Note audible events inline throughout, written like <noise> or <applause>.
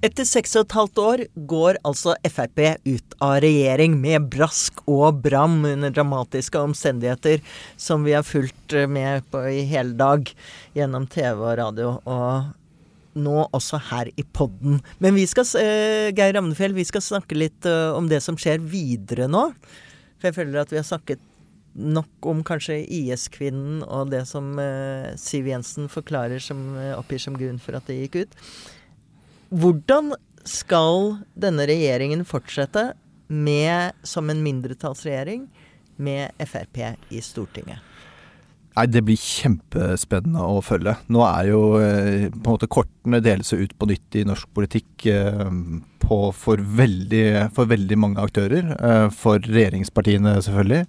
Etter seks og et halvt år går altså Frp ut av regjering med brask og bram under dramatiske omstendigheter som vi har fulgt med på i hele dag gjennom TV og radio, og nå også her i podden. Men vi skal, eh, Geir Ramnefjell, vi skal snakke litt eh, om det som skjer videre nå. For jeg føler at vi har snakket nok om kanskje IS-kvinnen og det som eh, Siv Jensen forklarer som eh, oppgir som grunn for at det gikk ut. Hvordan skal denne regjeringen fortsette med, som en mindretallsregjering med Frp i Stortinget? Nei, Det blir kjempespennende å følge. Nå er jo eh, på en måte kortene deles ut på nytt i norsk politikk eh, på, for, veldig, for veldig mange aktører. Eh, for regjeringspartiene, selvfølgelig.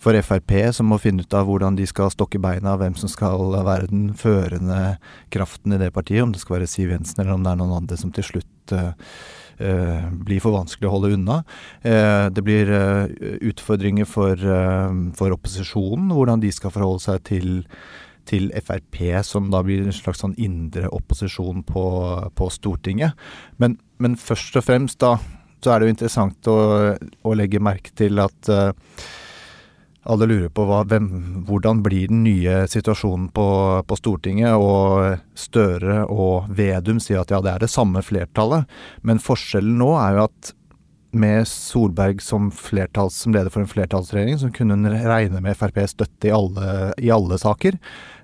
For Frp, som må finne ut av hvordan de skal stokke beina, hvem som skal være den førende kraften i det partiet. Om det skal være Siv Jensen, eller om det er noen andre som til slutt uh, uh, blir for vanskelig å holde unna. Uh, det blir utfordringer for, for, opposisjonen, hvordan de skal forholde seg til, til Frp, som da blir en slags sånn indre opposisjon på, på Stortinget. Men, men, først og fremst da, så er det jo interessant å, å legge merke til at alle lurer på hva, hvem, hvordan blir den nye situasjonen på, på, Stortinget. Og Støre og Vedum sier at ja, det er det samme flertallet. Men forskjellen nå er jo at med Solberg som, som leder for en flertallsregjering, så kunne hun regne med FrPs støtte i i alle saker.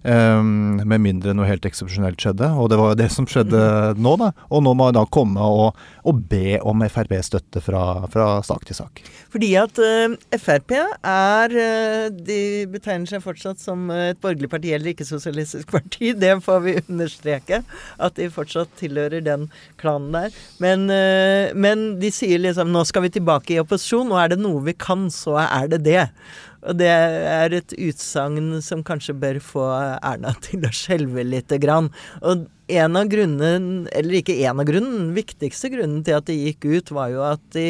Um, med mindre noe helt eksepsjonelt skjedde. Og det var jo det som skjedde mm. nå, da. Og nå må jeg da komme og, og be om Frp-støtte fra, fra, sak til sak. Fordi at uh, Frp er uh, De betegner seg fortsatt som et borgerlig parti eller ikke-sosialistisk parti. <laughs> Det får vi understreke. At de fortsatt tilhører den klanen der. Men, uh, men de sier liksom nå skal vi tilbake i opposisjon, og er det noe vi kan, så er det det. Og det er et utsagn som kanskje bør få Erna <laughs> til å skjelve lite grann. Og en av grunnen, eller ikke en av grunnen, den viktigste grunnen til at de gikk ut, var jo at de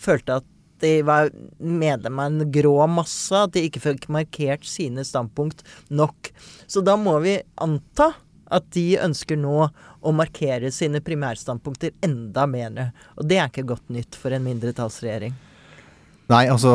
følte at de var medlem av en grå masse, at de ikke fikk markert sine standpunkt nok. Så da må vi anta at de ønsker nå å markere sine primærstandpunkter enda mer. Og det er ikke godt nytt for en mindretallsregjering. Nei, altså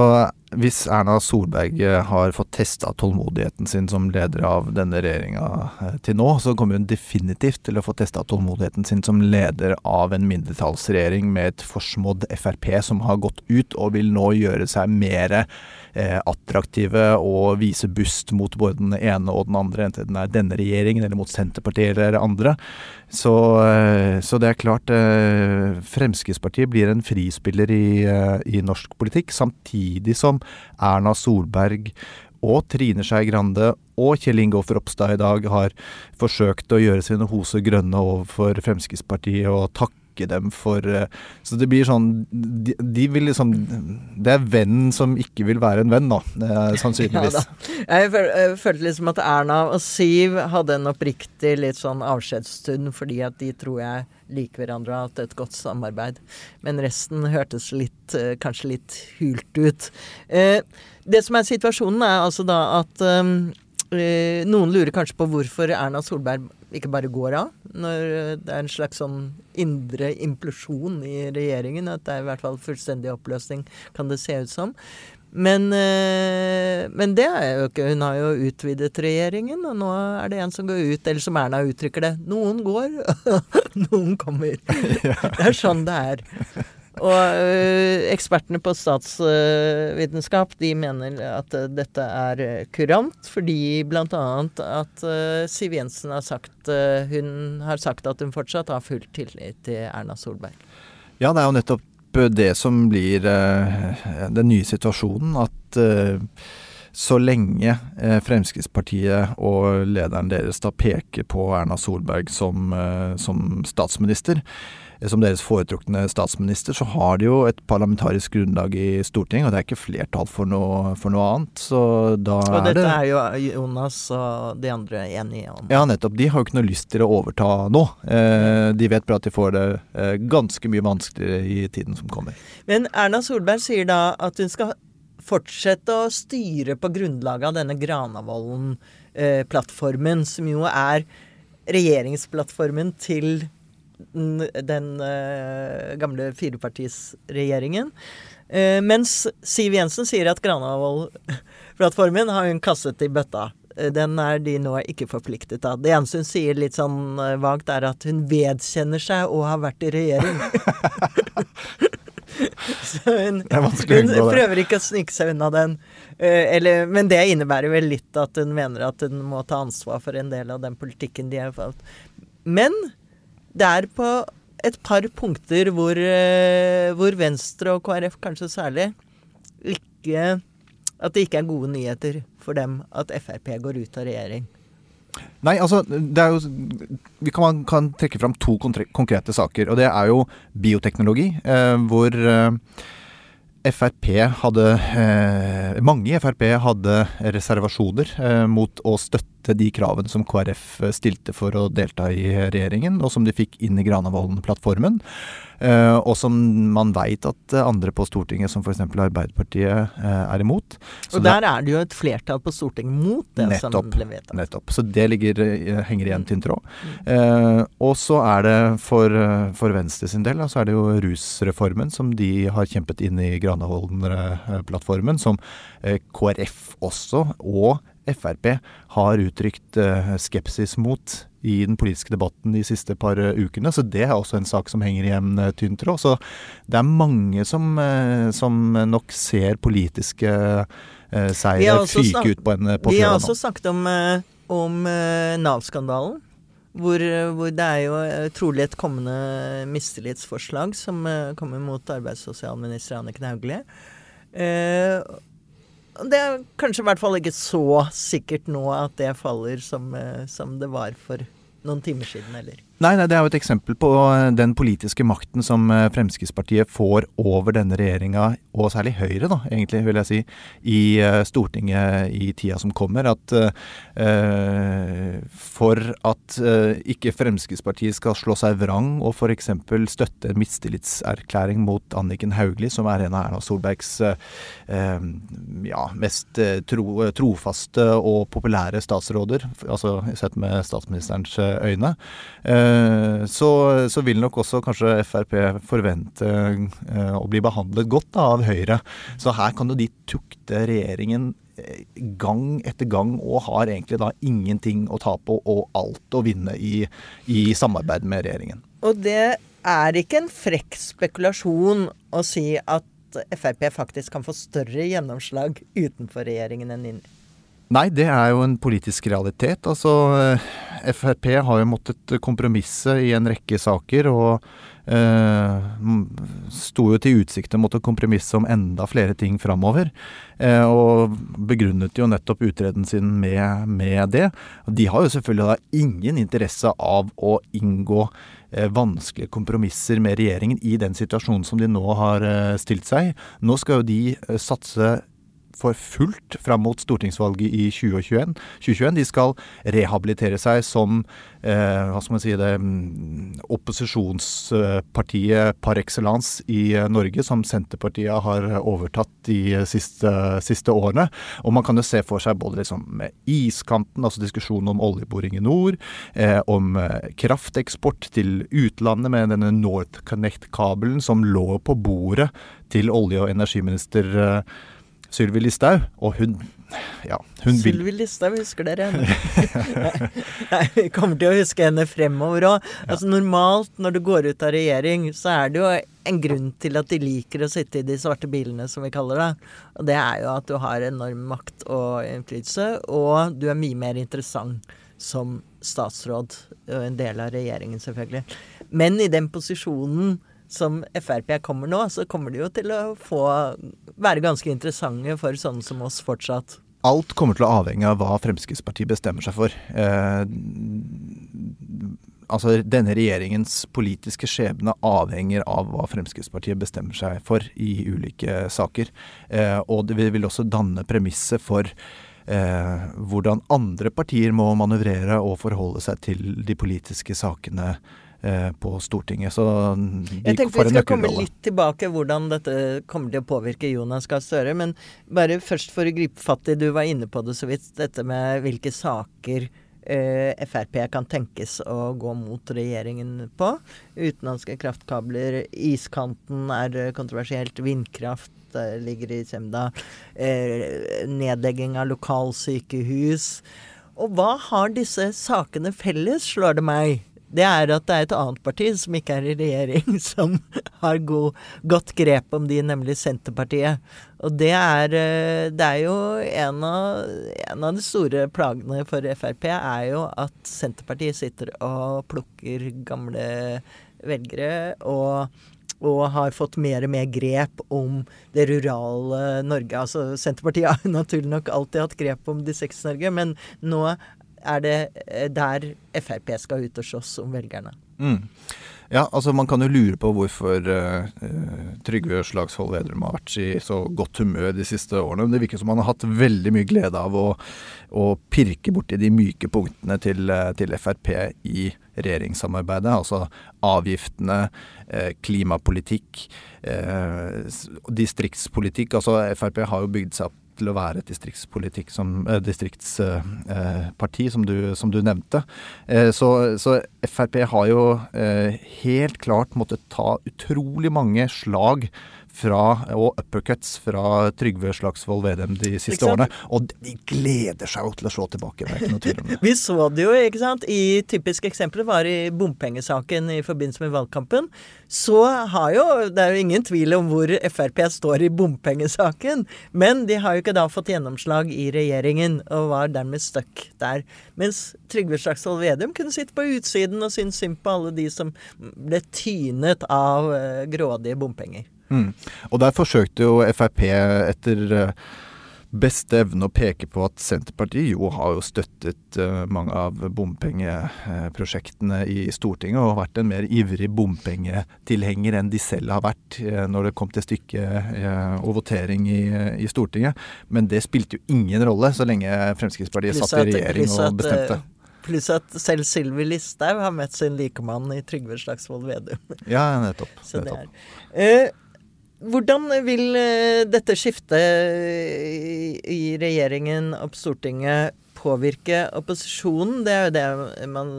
hvis Erna Solberg eh, har fått testa tålmodigheten sin som leder av denne regjeringa eh, til nå, så kommer hun definitivt til å få testa tålmodigheten sin som leder av en mindretallsregjering med et forsmådd Frp som har gått ut og vil nå gjøre seg mer eh, attraktive og vise bust mot både den ene og den andre, enten det er denne regjeringen eller mot Senterpartiet eller andre. Så, eh, så, det er klart eh, Fremskrittspartiet blir en frispiller i, eh, i, norsk politikk, samtidig som Erna Solberg og Trine Skei Grande og Kjell Ingolf Ropstad i dag har forsøkt å gjøre sine hoser grønne overfor Fremskrittspartiet og takke dem for eh, Så det blir sånn De, de vil liksom Det er vennen som ikke vil være en venn, da. Sannsynligvis. <laughs> Ja, jeg, jeg følte liksom at Erna og Siv hadde en oppriktig litt sånn avskjedsstund, fordi at de tror jeg liker hverandre og har hatt et godt samarbeid. Men resten hørtes litt, eh, kanskje litt hult ut. Eh, det som er situasjonen, er altså da at um, noen lurer kanskje på hvorfor Erna Solberg ikke bare går av. Når det er en slags sånn indre implosjon i regjeringen. At det er i hvert fall fullstendig oppløsning, kan det se ut som. Men, øh, men, det er jo ikke Hun har jo utvidet regjeringen, og nå er det en som går ut. Eller som Erna uttrykker det. Noen går, <laughs> noen kommer. <laughs> Det er sånn det er. Og øh, ekspertene på statsvitenskap de mener at uh, dette er kurant, fordi bl.a. at Siv Jensen har sagt, hun har sagt at hun fortsatt har full tillit til Erna Solberg. Ja, det er jo nettopp det som blir den nye situasjonen. At så lenge eh, Fremskrittspartiet og lederen deres da peker på Erna Solberg som, eh, som statsminister, eh, som deres foretrukne statsminister, så har de jo et parlamentarisk grunnlag i Stortinget, og det er ikke flertall for noe, for noe annet. Så da Og er dette er jo Jonas og de andre enige om. Ja, nettopp. De har jo ikke noe lyst til å overta nå. Eh, de vet bare at de får det eh, ganske mye vanskeligere i tiden som kommer. Men Erna Solberg sier da at hun skal fortsette å styre på grunnlaget av denne Granavolden-plattformen, som jo er regjeringsplattformen til den, eh, gamle firepartisregjeringen. Uh, mens Siv Jensen sier at Granavolden-plattformen har hun kastet i bøtta. Eh, den er de nå ikke forpliktet av. Det eneste hun sier litt sånn vagt, er at hun vedkjenner seg å ha vært i regjering. <laughs> Så hun, hun prøver ikke å snike seg unna den. Eller, men det innebærer vel litt at hun mener at hun må ta ansvar for en del av den politikken de har fått. Men det er på et par punkter hvor, eh, hvor Venstre og KrF kanskje særlig ikke At det ikke er gode nyheter for dem at Frp går ut av regjering. Nei, altså, det er jo Vi kan, kan trekke fram to konkrete saker. Og det er jo bioteknologi, eh, hvor eh, Frp hadde eh, Mange i Frp hadde reservasjoner eh, mot å støtte de kravene som KrF stilte for å delta i regjeringen, og som de fikk inn i Granavolden-plattformen. Eh, og som man veit at andre på Stortinget, som f.eks. Arbeiderpartiet, eh, er imot. Så Og der er det jo et flertall på Stortinget mot det som ble vedtatt. Nettopp. Så det ligger, eh, henger igjen tynn tråd. Eh, og så er det for, eh, for Venstre sin del, så er det jo rusreformen som de har kjempet inn i Granavolden-plattformen, som eh, KrF også, og Frp, har uttrykt eh, skepsis mot i den politiske debatten de siste par eh, ukene. Så det er også en sak som henger i en tynn tråd. Så det er mange som, eh, som nok ser politiske eh, seire fyke ut på en på Vi har også snakket om, eh, om eh, Nav-skandalen. Hvor, eh, hvor det er jo eh, trolig et kommende mistillitsforslag som eh, kommer mot arbeids- og sosialminister Anniken Hauglie. Eh, det er kanskje i hvert fall ikke så sikkert nå at det faller som, eh, som det var for noen timer siden, eller. Nei, nei, det er jo et eksempel på eh, den politiske makten som eh, Fremskrittspartiet får over denne regjeringa, og særlig Høyre, da, egentlig, vil jeg si, i eh, Stortinget i tida som kommer. At eh, for at eh, ikke Fremskrittspartiet skal slå seg vrang og f.eks. støtte en mistillitserklæring mot Anniken Hauglie, som er en av Erna Solbergs eh, ja, mest tro, trofaste og populære statsråder, altså sett med statsministerens øyne, eh, så, så vil nok også kanskje Frp forvente eh, å bli behandlet godt da, av Høyre. Så her kan jo de tukte regjeringen eh, gang etter gang, og har egentlig da ingenting å tape og alt å vinne i, i samarbeid med regjeringen. Og det er ikke en frekk spekulasjon å si at Frp faktisk kan få større gjennomslag utenfor regjeringen enn inni. Nei, det er jo en politisk realitet. Altså, eh, Frp har jo måttet kompromisse i en rekke saker, og eh, sto jo til utsikt å måtte kompromisse om enda flere ting framover. Eh, og begrunnet jo nettopp utreden sin med, med det. De har jo selvfølgelig da ingen interesse av å inngå eh, vanskelige kompromisser med regjeringen i den situasjonen som de nå har eh, stilt seg. Nå skal jo de eh, satse for fullt fram mot stortingsvalget i 2021. 2021. De skal rehabilitere seg som eh, hva skal man si det, mm, opposisjonspartiet par excellence i eh, Norge, som Senterpartiet har overtatt de siste, siste årene. Og man kan jo se for seg både liksom iskanten, altså diskusjonen om oljeboring i nord, eh, om eh, krafteksport til utlandet med denne NorthConnect-kabelen som lå på bordet til olje- og energiminister eh, Sylvi Listhaug, og hun ja, hun Sylvi Listhaug, husker dere henne? <laughs> <laughs> Vi kommer til å huske henne fremover òg. Altså, normalt når du går ut av regjering, så er det jo en grunn til at de liker å sitte i de svarte bilene, som vi kaller det. Og det er jo at du har enorm makt og innflytelse, og du er mye mer interessant som statsråd, og en del av regjeringen selvfølgelig. Men i den posisjonen som Frp kommer nå, så kommer de jo til å få være ganske interessante for sånne som oss fortsatt. alt kommer til å avhenge av hva Fremskrittspartiet bestemmer seg for. Eh, altså Denne regjeringens politiske skjebne avhenger av hva Fremskrittspartiet bestemmer seg for i ulike saker. Eh, og det vil også danne premisset for eh, hvordan andre partier må manøvrere og forholde seg til de politiske sakene på Stortinget. Så Jeg tenker vi skal komme litt tilbake hvordan dette kommer til å påvirke Jonas Gahr Støre. Men bare først for å gripe fatt i, du var inne på det så vidt, dette med hvilke saker eh, Frp kan tenkes å gå mot regjeringen på. Utenlandske kraftkabler, iskanten er eh, kontroversielt, vindkraft eh, ligger i Semda. Eh, nedlegging av lokalsykehus. Og hva har disse sakene felles, slår det meg? Det er at det er et annet parti som ikke er i regjering, <laughs> som har god, godt grep om de, nemlig Senterpartiet. Og det er, eh, det er jo en av, en av de store plagene for Frp, er jo at Senterpartiet sitter og plukker gamle velgere. og og har fått mer og mer grep om det rurale Norge. Altså Senterpartiet har naturlig nok alltid hatt grep om Distrikts-Norge, men nå er det eh, der Frp skal ut og slåss om velgerne. Mm. Ja, altså Man kan jo lure på hvorfor eh, Trygve Slagsvold Vedum har vært i så godt humør de siste årene. Men det virker som han har hatt veldig mye glede av å, å pirke borti de myke punktene til, til Frp i regjeringssamarbeidet. Altså avgiftene, eh, klimapolitikk, eh, distriktspolitikk. Altså Frp har jo bygd seg opp til å være et distriktspolitikk som, eh, distriktsparti, som, du- som du nevnte. Eh, så, så Frp har jo eh, helt klart måttet ta utrolig mange slag fra, og uppercuts fra Trygve Slagsvold Vedum de siste årene. Og de gleder seg jo til å slå tilbake, det er ikke noe tvil om det. <laughs> Vi så det jo, ikke sant. I typiske eksempler var i bompengesaken i forbindelse med valgkampen. Så har jo Det er jo ingen tvil om hvor Frp står i bompengesaken. Men de har jo ikke da fått gjennomslag i regjeringen, og var dermed stuck der. Mens Trygve Slagsvold Vedum kunne sitte på utsiden og synes synd på alle de som ble tynet av eh, grådige bompenger. Mm. Og der forsøkte jo Frp etter eh, beste evne å peke på at Senterpartiet jo har jo støttet eh, mange av bompengeprosjektene i Stortinget, og vært en mer ivrig bompengetilhenger enn de selv har vært eh, når det kom til stykket og votering i, i Stortinget. Men det spilte jo ingen rolle så lenge Fremskrittspartiet satt i regjering og bestemte. Pluss at selv Sylvi Listhaug har møtt sin likemann i Trygve Slagsvold Vedum. Ja, nettopp. <laughs> Så det er. Hvordan vil eh, dette skiftet i, regjeringen og på Stortinget påvirke opposisjonen? Det er jo det man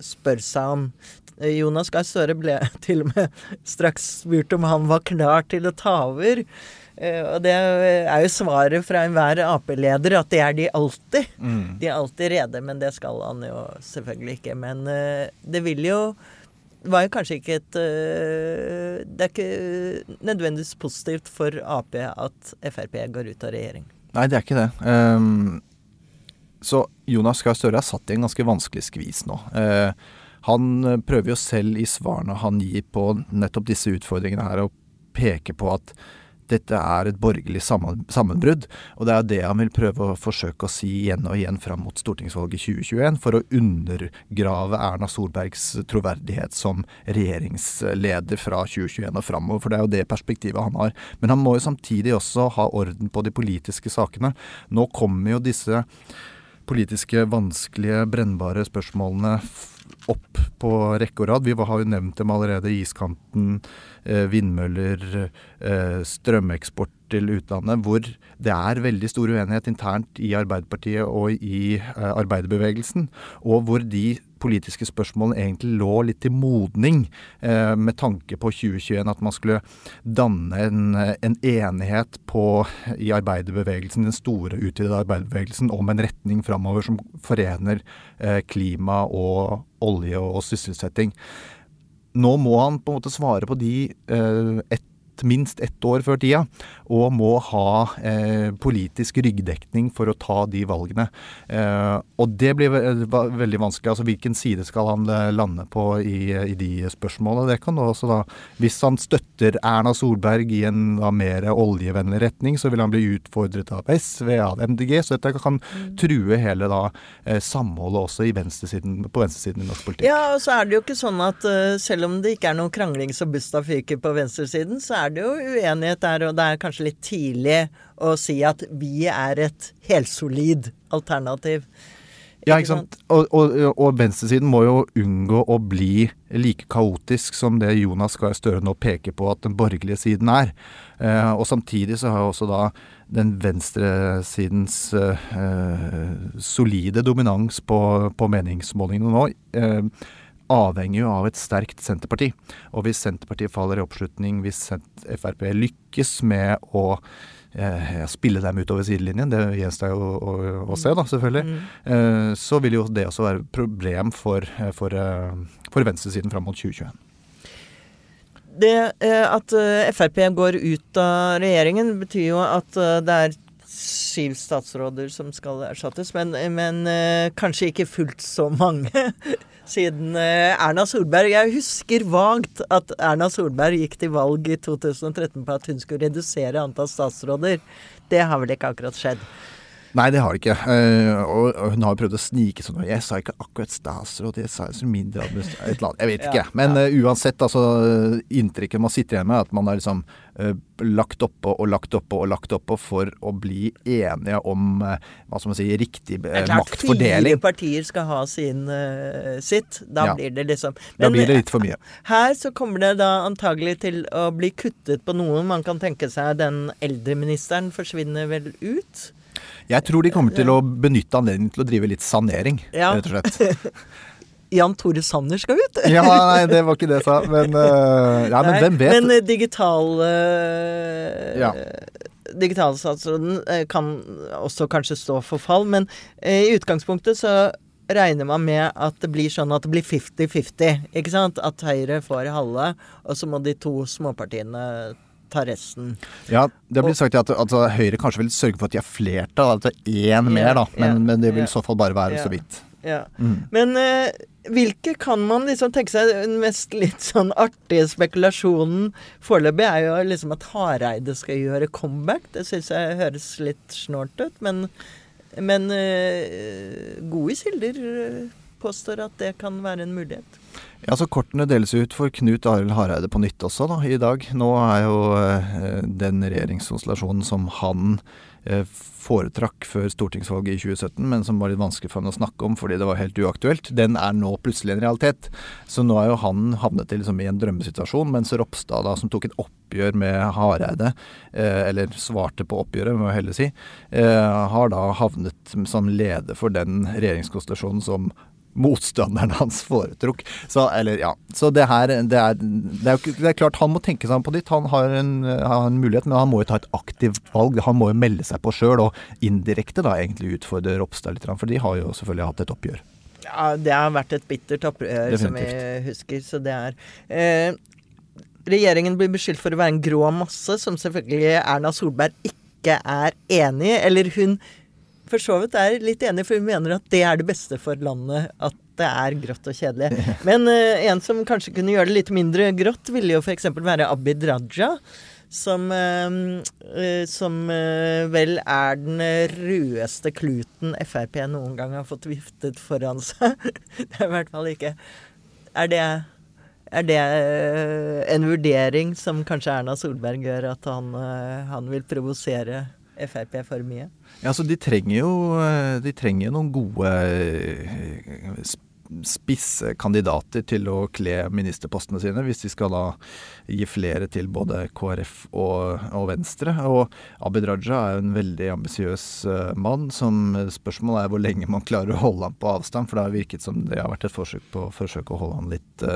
spør seg om. Jonas Gahr Støre ble <laughs> til og med straks spurt om han var klar til å ta over. Eh, og det er jo svaret fra enhver Ap-leder at det er de alltid. Mm. De er alltid rede, men det skal han jo selvfølgelig ikke. Men eh, det vil jo var kanskje ikke et øh, Det er ikke nødvendigvis positivt for Ap at Frp går ut av regjering. Nei, det er ikke det. Um, så Jonas Gahr Støre er satt i en ganske vanskelig skvis nå. Uh, han eh, prøver jo selv i svarene han gir på nettopp disse utfordringene her, å peke på at dette er et borgerlig sammenbrudd. Og det er det han vil prøve å forsøke å si igjen og igjen fram mot stortingsvalget 2021, for å undergrave Erna Solbergs troverdighet som regjeringsleder fra 2021 og framover. For det er jo det perspektivet han har. Men han må jo samtidig også ha orden på de politiske sakene. Nå kommer jo disse politiske, vanskelige, brennbare spørsmålene opp på rekke og rad. Vi har jo nevnt dem allerede. Iskanten, eh, vindmøller, eh, strømeksport til utlandet. Hvor det er veldig stor uenighet internt i Arbeiderpartiet og i eh, arbeiderbevegelsen. Og hvor de politiske spørsmålene egentlig lå litt til modning eh, med tanke på 2021. At man skulle danne en, en enighet på, i arbeiderbevegelsen, den store utvidede arbeiderbevegelsen, om en retning framover som forener eh, klima og olje og, sysselsetting. Nå må han på en måte svare på de eh, et, ett, minst ett år før tida, og må ha eh, politisk ryggdekning for å ta de valgene. Eh, og det blir veldig vanskelig. altså Hvilken side skal han eh, lande på i, i de spørsmålene? Det kan også da, Hvis han støtter Erna Solberg i en da, mer oljevennlig retning, så vil han bli utfordret av SV, av MDG. Så dette kan mm. true hele da eh, samholdet også venstresiden, på venstresiden i norsk politikk. Ja, og så er det jo ikke sånn at uh, selv om det ikke er noen krangling som busta fyker på venstresiden, så er det jo uenighet der, og det er kanskje litt tidlig å si at vi er et helsolid alternativ. Ja, ikke sant. Og, og, og, venstresiden må jo unngå å bli like kaotisk som det Jonas Gahr Støre nå peker på at den borgerlige siden er. Eh, og samtidig så har også da den venstresidens eh, solide dominans på, på meningsmålingene nå eh, avhenger jo av et sterkt Senterparti. Og hvis Senterpartiet faller i oppslutning, hvis Frp lykkes med å eh, spille dem utover sidelinjen, det gjenstår jo å, å, å, se, da, selvfølgelig, mm. eh, så vil jo det også være et problem for, eh, for, eh, for venstresiden fram mot 2021. Det eh, at Frp går ut av regjeringen, betyr jo at det er syv statsråder som skal erstattes, men, men kanskje ikke fullt så mange <laughs> siden uh, Erna Solberg Jeg husker vagt at Erna Solberg gikk til valg i 2013 på at hun skulle redusere antall statsråder. Det har vel ikke akkurat skjedd? Nei, det har de ikke. Uh, og, hun har prøvd å snike sånn Jeg sa ikke akkurat statsråd, jeg sa så mindre Et eller annet. Jeg vet ikke. Ja, Men uh, uansett, altså inntrykket man sitter igjen med, er at man har liksom uh, lagt oppå og lagt oppå og lagt oppå for å bli enige om hva skal man si, riktig maktfordeling. Fire partier skal ha sin sitt. Da ja. blir det liksom Men, Da blir det litt for mye. Her så kommer det da antagelig til å bli kuttet på noen. Man kan tenke seg den eldreministeren forsvinner vel ut. Jeg tror de kommer til å benytte anledningen til å drive litt sanering, ja. rett og slett. <laughs> Jan Tore Sanner skal ut? ja, nei, det var ikke det jeg sa. Men, uh, <laughs> ja, men hvem vet? Men uh, digital uh, ja. Digitalstatsråden kan også kanskje stå for fall, men i utgangspunktet så regner man med at det blir sånn at det blir 50-50. Ikke sant? At Høyre får halve, og så må de to småpartiene ta resten. Ja, det blir sagt at altså, Høyre kanskje vil sørge for at de har flertall, altså én mer, da. Men, ja, men, det vil i så fall bare være så vidt. Ja. Mm. Men uh, hvilke kan man liksom tenke seg Den mest litt sånn artige spekulasjonen foreløpig er jo liksom at Hareide skal gjøre comeback. Det syns jeg høres litt snålt ut, men, men uh, gode kilder eh, påstår at det kan være en mulighet. Ja, så Kortene deles ut for Knut Arild Hareide på nytt også da, i dag. Nå er jo eh, den regjeringskonstellasjonen som han eh, foretrakk før stortingsvalget i 2017, men som var litt vanskelig for han å snakke om fordi det var helt uaktuelt, den er nå plutselig en realitet. Så nå er jo han havnet i, liksom, i en drømmesituasjon, mens Ropstad, da, som tok et oppgjør med Hareide, eh, eller svarte på oppgjøret, må jeg heller si, eh, har da havnet som leder for den regjeringskonstellasjonen som motstanderen hans foretrukk. Så, eller, ja. Så det her det er, det, er, det er, klart han må tenke seg om på nytt. Han har en, har en, mulighet, men han må jo ta et aktivt valg. Han må jo melde seg på sjøl, og indirekte da egentlig utfordre Ropstad litt. For de har jo selvfølgelig hatt et oppgjør. Ja, det har vært et bittert oppgjør, som vi husker. Så det er eh, Regjeringen blir beskyldt for å være en grå masse, som selvfølgelig Erna Solberg ikke er enig i. Eller hun for så vidt er litt enig, for hun mener at det er det beste for landet. At det er grått og kjedelig. Men uh, en som kanskje kunne gjøre det litt mindre grått, ville jo f.eks. være Abid Raja. Som, uh, uh, som vel er den rødeste kluten Frp noen gang har fått viftet foran seg. <laughs> det er i hvert fall ikke Er det er det en vurdering som kanskje Erna Solberg gjør, at han, han vil provosere Frp for mye? Ja, altså de trenger jo eh, de trenger noen gode eh, spisse kandidater til å kle ministerpostene sine, hvis de skal da gi flere til både KrF og, og Venstre. Og Abid Raja er jo en veldig ambisiøs uh, mann. som Spørsmålet er hvor lenge man klarer å holde ham på avstand, for det har virket som det har vært et forsøk på forsøk å holde han litt,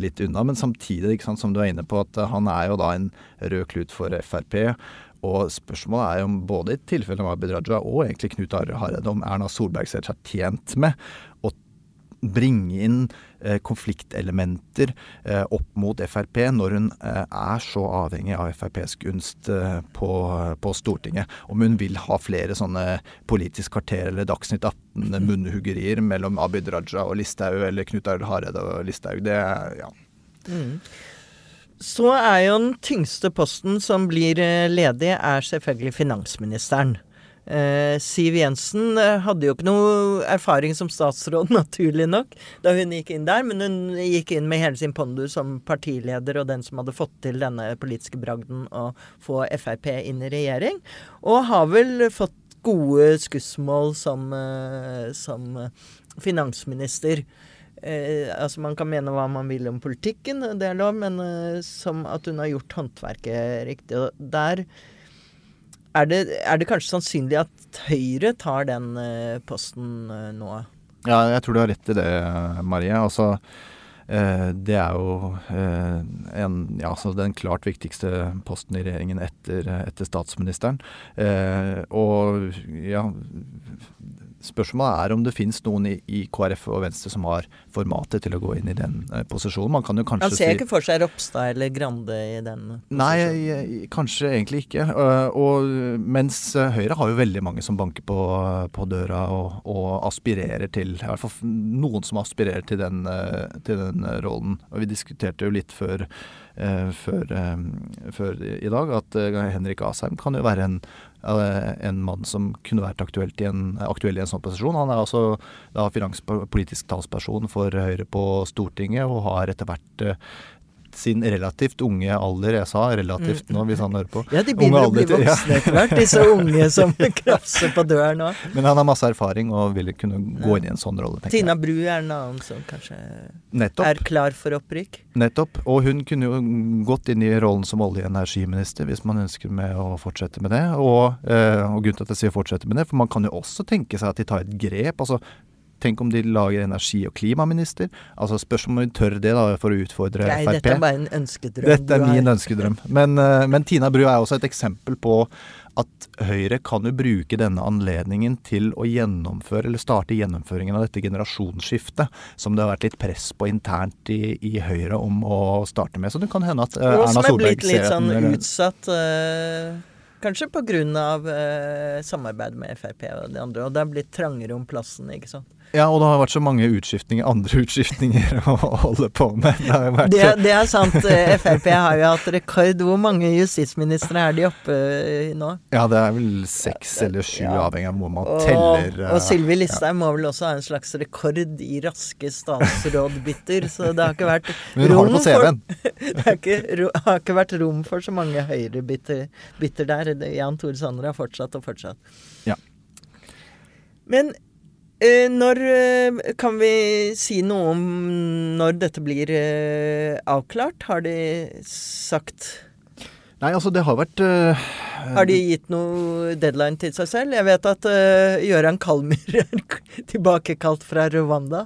litt unna. Men samtidig, sant, som du er inne på, at han er jo da en rød klut for Frp. Og spørsmålet er om både i tilfellet med Abid Raja og egentlig Knut Arild Hareide om Erna Solberg ser seg tjent med å bringe inn eh, konfliktelementer eh, opp mot Frp når hun eh, er så avhengig av FrPs gunst eh, på, på, Stortinget. Om hun vil ha flere sånne Politisk kvarter eller Dagsnytt 18 munnhuggerier mellom Abid Raja og Listhaug eller Knut Arild Hareide og Listhaug, det ja. Mm. Så er jo den tyngste posten som blir eh, ledig, er selvfølgelig finansministeren. Eh, Siv Jensen eh, hadde jo ikke noe erfaring som statsråd, <laughs> naturlig nok, da hun gikk inn der, men hun gikk inn med hele sin pondus som partileder og den som hadde fått til denne politiske bragden å få Frp inn i regjering. Og har vel fått gode skussmål som, eh, som finansminister. Eh, altså Man kan mene hva man vil om politikken, det er lov, men eh, som at hun har gjort håndverket riktig. Og der er det, er det, kanskje sannsynlig at Høyre tar den eh, posten eh, nå? Ja, jeg tror du har rett i det, Marie. Altså, eh, det er jo eh, en, ja, altså den klart viktigste posten i regjeringen etter, etter statsministeren. og ja Spørsmålet er om det finnes noen i, i, KrF og Venstre som har formatet til å gå inn i den eh, posisjonen. Man kan jo kanskje Han ser si, ikke for seg Ropstad eller Grande i den posisjonen? Nei, kanskje egentlig ikke. Uh, og, mens uh, Høyre har jo veldig mange som banker på, på døra og, og, aspirerer til I hvert fall noen som aspirerer til den, til den rollen. Og vi diskuterte jo litt før Eh, før, eh, før, i dag, at eh, Henrik Asheim kan jo være en, en mann som kunne vært aktuelt i en, aktuell i en sånn posisjon. Han er altså da finanspolitisk talsperson for Høyre på Stortinget og har etter hvert sin relativt unge alder. Jeg sa relativt nå, hvis han hører på. Ja, de begynner å bli voksne etter hvert, disse <laughs> unge som krafser på døren nå. Men han har masse erfaring og vil kunne gå inn i en sånn rolle. Tina Bru er en annen som kanskje Nettopp. er klar for opprykk. Nettopp. Og hun kunne jo gått inn i rollen som olje- og energiminister hvis man ønsker med å fortsette med det. Og, eh, og grunnen til at jeg sier fortsette med det, for man kan jo også tenke seg at de tar et grep. altså Tenk om de lager energi- og klimaminister. Altså Spørs om vi tør det da for å utfordre Nei, Frp. Dette er bare en ønskedrøm. Dette er min ønskedrøm. Men, uh, men Tina Bru er også et eksempel på at Høyre kan jo bruke denne anledningen til å gjennomføre, eller starte gjennomføringen av dette generasjonsskiftet, som det har vært litt press på internt i, i Høyre om å starte med. Så det kan hende at uh, Erna Solberg ser Som er blitt litt sånn utsatt. Uh Kanskje pga. Uh, samarbeid med Frp og de andre. Og det er blitt trangere om plassen, ikke sant. Ja, og det har vært så mange utskiftninger, andre utskiftninger <laughs> å holde på med. Det, vært... det, det, er sant. Eh, Frp har jo hatt rekord. Hvor mange justisministre er de oppe i nå? Ja, det er vel seks eller sju, ja. avhengig av hvor man og, teller. Og eh, Sylvi Listhaug ja. må vel også ha en slags rekord i raske statsrådbytter, så det har ikke vært <laughs> hun har det på har <laughs> ikke, har ikke, vært rom for så mange høyrebytter der. Jan Tore Sanner har fortsatt og fortsatt. Ja. Men når eh, Kan vi si noe om når dette blir eh, avklart? Har de sagt Nei, altså det har vært Har de gitt noe deadline til seg selv? Jeg vet at uh, Gøran Kalmyr <laughs> er tilbakekalt fra Rwanda.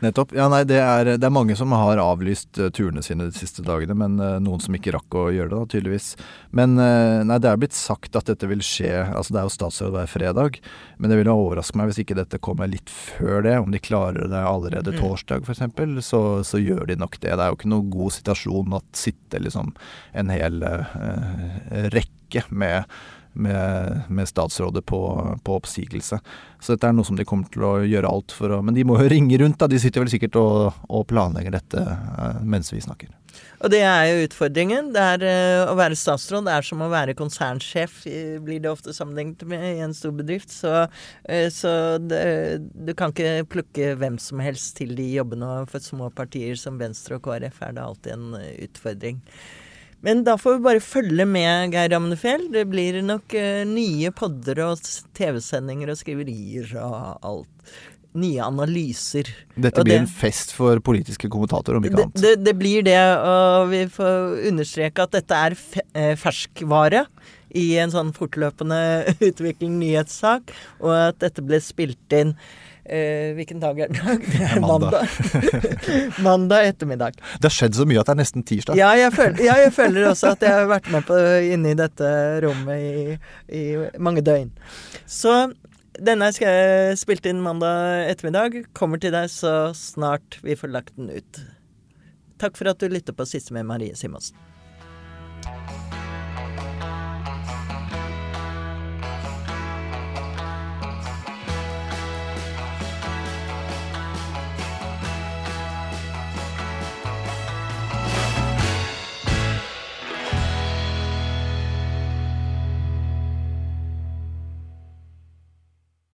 Nettopp. Ja, nei, det er, det er mange som har avlyst uh, turene sine de siste dagene, men noen som ikke rakk å gjøre det, da, tydeligvis. Men nei, det er blitt sagt at dette vil skje Altså, det er jo statsråd hver fredag, men det ville overraske meg hvis ikke dette kommer litt før det. Om de klarer det allerede mm. torsdag, f.eks., så, så gjør de nok det. Det er jo ikke noe god situasjon at sitte liksom en hel uh, Eh, rekke med, med, med statsrådet på, på, oppsigelse. Så dette er noe som de kommer til å gjøre alt for å Men de må jo <laughs> ringe rundt, da. De sitter vel sikkert og, og planlegger dette uh, mens vi snakker. Og det er jo utfordringen. Det er, uh, å være statsråd det er som å være konsernsjef, blir det ofte sammenlignet med i en stor bedrift. Så, uh, så det, du kan ikke plukke hvem som helst til de jobbene. For små partier som Venstre og KrF er det alltid en utfordring. Men da får vi bare følge med, Geir Amnefjell. Det blir nok uh, nye podder og TV-sendinger og skriverier og alt. Nye analyser. Dette blir det, en fest for politiske kommentatorer, om ikke annet. Det, det, blir det, og vi får understreke at dette er fe ferskvare i en sånn fortløpende <laughs> utvikling nyhetssak, og at dette ble spilt inn Eh, hvilken dag er det dag? Det er <laughs> mandag. <laughs> mandag ettermiddag. Det har skjedd så mye at det er nesten tirsdag. Ja, jeg føler, ja, jeg føler også at jeg har vært med på inne i dette rommet i, i mange døgn. Så Denne skal jeg spilt inn mandag ettermiddag. Kommer til deg så snart vi får lagt den ut. Takk for at du lytter på Siste med Marie Simonsen.